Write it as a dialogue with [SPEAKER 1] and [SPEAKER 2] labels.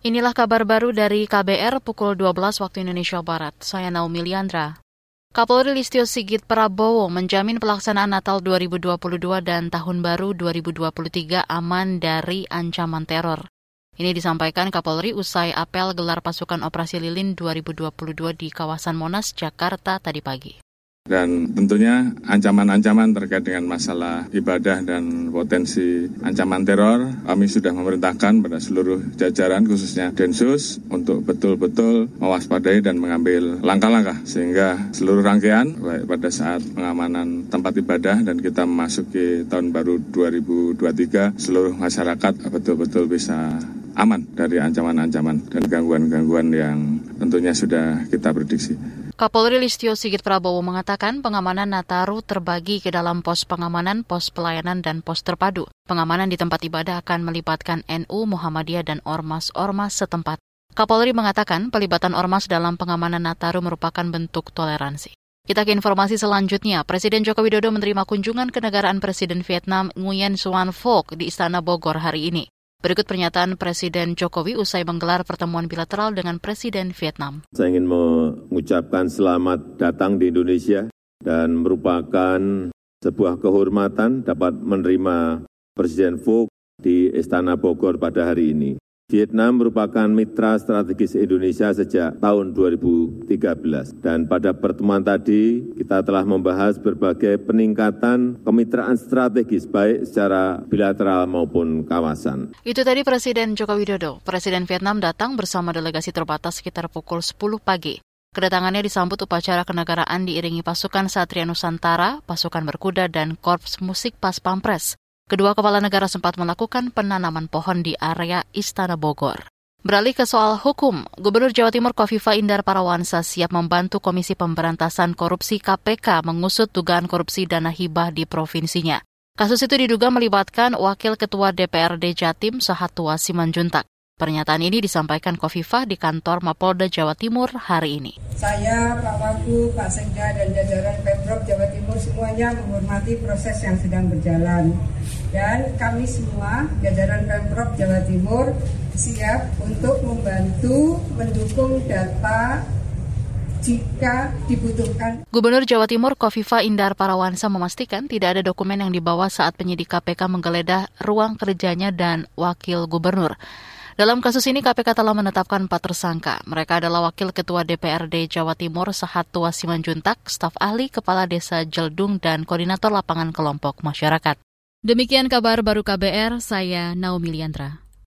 [SPEAKER 1] Inilah kabar baru dari KBR pukul 12 waktu Indonesia Barat. Saya Naomi Liandra. Kapolri Listio Sigit Prabowo menjamin pelaksanaan Natal 2022 dan Tahun Baru 2023 aman dari ancaman teror. Ini disampaikan Kapolri usai apel gelar pasukan operasi lilin 2022 di kawasan Monas, Jakarta tadi pagi.
[SPEAKER 2] Dan tentunya ancaman-ancaman terkait dengan masalah ibadah dan potensi ancaman teror, kami sudah memerintahkan pada seluruh jajaran khususnya Densus untuk betul-betul mewaspadai dan mengambil langkah-langkah sehingga seluruh rangkaian baik pada saat pengamanan tempat ibadah dan kita memasuki tahun baru 2023 seluruh masyarakat betul-betul bisa aman dari ancaman-ancaman dan gangguan-gangguan yang tentunya sudah kita prediksi.
[SPEAKER 1] Kapolri Listio Sigit Prabowo mengatakan pengamanan Nataru terbagi ke dalam pos pengamanan, pos pelayanan, dan pos terpadu. Pengamanan di tempat ibadah akan melibatkan NU, Muhammadiyah, dan Ormas-Ormas setempat. Kapolri mengatakan pelibatan Ormas dalam pengamanan Nataru merupakan bentuk toleransi. Kita ke informasi selanjutnya. Presiden Joko Widodo menerima kunjungan kenegaraan Presiden Vietnam Nguyen Xuan Phuc di Istana Bogor hari ini. Berikut pernyataan Presiden Jokowi usai menggelar pertemuan bilateral dengan Presiden Vietnam.
[SPEAKER 3] Saya ingin mengucapkan selamat datang di Indonesia dan merupakan sebuah kehormatan dapat menerima Presiden Phuc di Istana Bogor pada hari ini. Vietnam merupakan mitra strategis Indonesia sejak tahun 2013 dan pada pertemuan tadi kita telah membahas berbagai peningkatan kemitraan strategis baik secara bilateral maupun kawasan.
[SPEAKER 1] Itu tadi Presiden Joko Widodo. Presiden Vietnam datang bersama delegasi terbatas sekitar pukul 10 pagi. Kedatangannya disambut upacara kenegaraan diiringi pasukan Satria Nusantara, pasukan berkuda, dan korps musik pas pampres. Kedua kepala negara sempat melakukan penanaman pohon di area Istana Bogor. Beralih ke soal hukum, Gubernur Jawa Timur Kofifa Indar Parawansa siap membantu Komisi Pemberantasan Korupsi KPK mengusut dugaan korupsi dana hibah di provinsinya. Kasus itu diduga melibatkan Wakil Ketua DPRD Jatim Sahatua Simanjuntak. Pernyataan ini disampaikan Kofifa di kantor Mapolda Jawa Timur hari ini.
[SPEAKER 4] Saya, Pak Wagu, Pak Sekda, dan jajaran Pemprov Jawa Timur semuanya menghormati proses yang sedang berjalan. Dan kami semua, jajaran Pemprov Jawa Timur, siap untuk membantu mendukung data jika dibutuhkan.
[SPEAKER 1] Gubernur Jawa Timur Kofifa Indar Parawansa memastikan tidak ada dokumen yang dibawa saat penyidik KPK menggeledah ruang kerjanya dan wakil gubernur. Dalam kasus ini KPK telah menetapkan empat tersangka. Mereka adalah Wakil Ketua DPRD Jawa Timur Sahatua Simanjuntak, staf ahli Kepala Desa Jeldung, dan Koordinator Lapangan Kelompok Masyarakat. Demikian kabar baru KBR, saya Naomi Liandra.